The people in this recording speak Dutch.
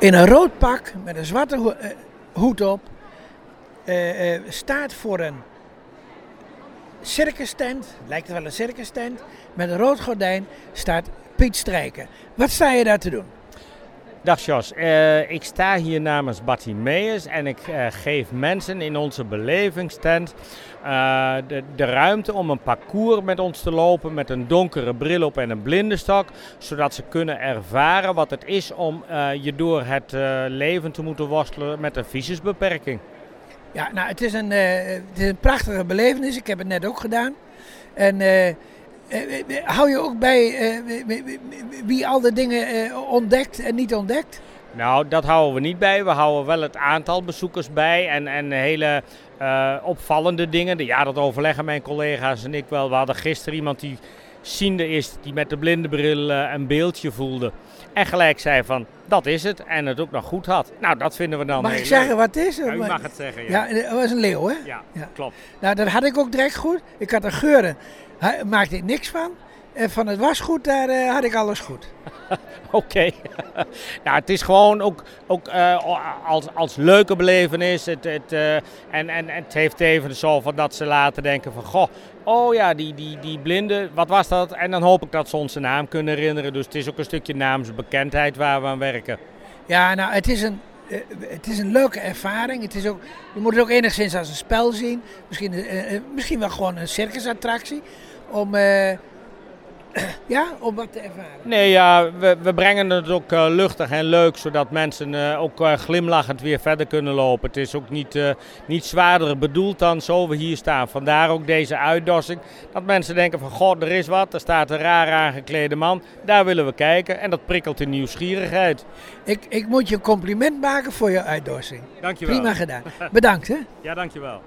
In een rood pak met een zwarte eh, hoed op eh, eh, staat voor een circus tent, lijkt wel een circus tent, met een rood gordijn staat Piet Strijken. Wat sta je daar te doen? Dag Jos, Eh, ik sta hier namens Bartimeus en ik eh, geef mensen in onze belevingstent eh, de, de ruimte om een parcours met ons te lopen met een donkere bril op en een blindenstok, zodat ze kunnen ervaren wat het is om je door het leven te moeten worstelen met een visusbeperking. Ja, nou, het is een, het is een prachtige belevenis. Ik heb het net ook gedaan. En hou je ook bij eh, wie- al de dingen eh, ontdekt en niet ontdekt? Nou, dat houden we niet bij. We houden wel het aantal bezoekers bij en, en hele eh, opvallende dingen. Ja, dat overleggen mijn collega's en ik wel. We hadden gisteren iemand die ziende is, die met de blinde bril eh, een beeldje voelde. En gelijk zei van, dat is het. En het ook nog goed had. Nou, dat vinden we dan Mag ik zeggen leuk. wat het is? Ja, u mag het zeggen, ja. Ja, het was een leeuw, hè? Ja, Ja. klopt. Nou, dat had ik ook direct goed. Ik had er geuren, Hij- maakte ik niks van. En van het wasgoed, daar eh, had ik alles goed. Oké. ja, het is gewoon ook, ook eh, als, als leuke belevenis. Het, het, eh, en, en, het heeft even zo van dat ze laten denken van... Goh, oh ja, die, die, die blinde, wat was dat? En dan hoop ik dat ze zijn naam kunnen herinneren. Dus het is ook een stukje naamsbekendheid waar we aan werken. Ja, nou, het is een, eh, het is een leuke ervaring. Het is ook, je moet het ook enigszins als een spel zien. Misschien, misschien wel gewoon een circusattractie. Om, ja, om wat te ervaren. Nee, ja, we, we brengen het ook eh, luchtig en leuk, zodat mensen eh, ook eh, glimlachend weer verder kunnen lopen. Het is ook niet, niet zwaarder bedoeld dan zo we hier staan. Vandaar ook deze uitdossing. Dat mensen denken van, god, er is wat, er staat een raar aangeklede man. Daar willen we kijken en dat prikkelt de nieuwsgierigheid. Ik, ik moet je een compliment maken voor je uitdorsing. Dankjewel. Prima gedaan. Bedankt, hè. Ja, dankjewel.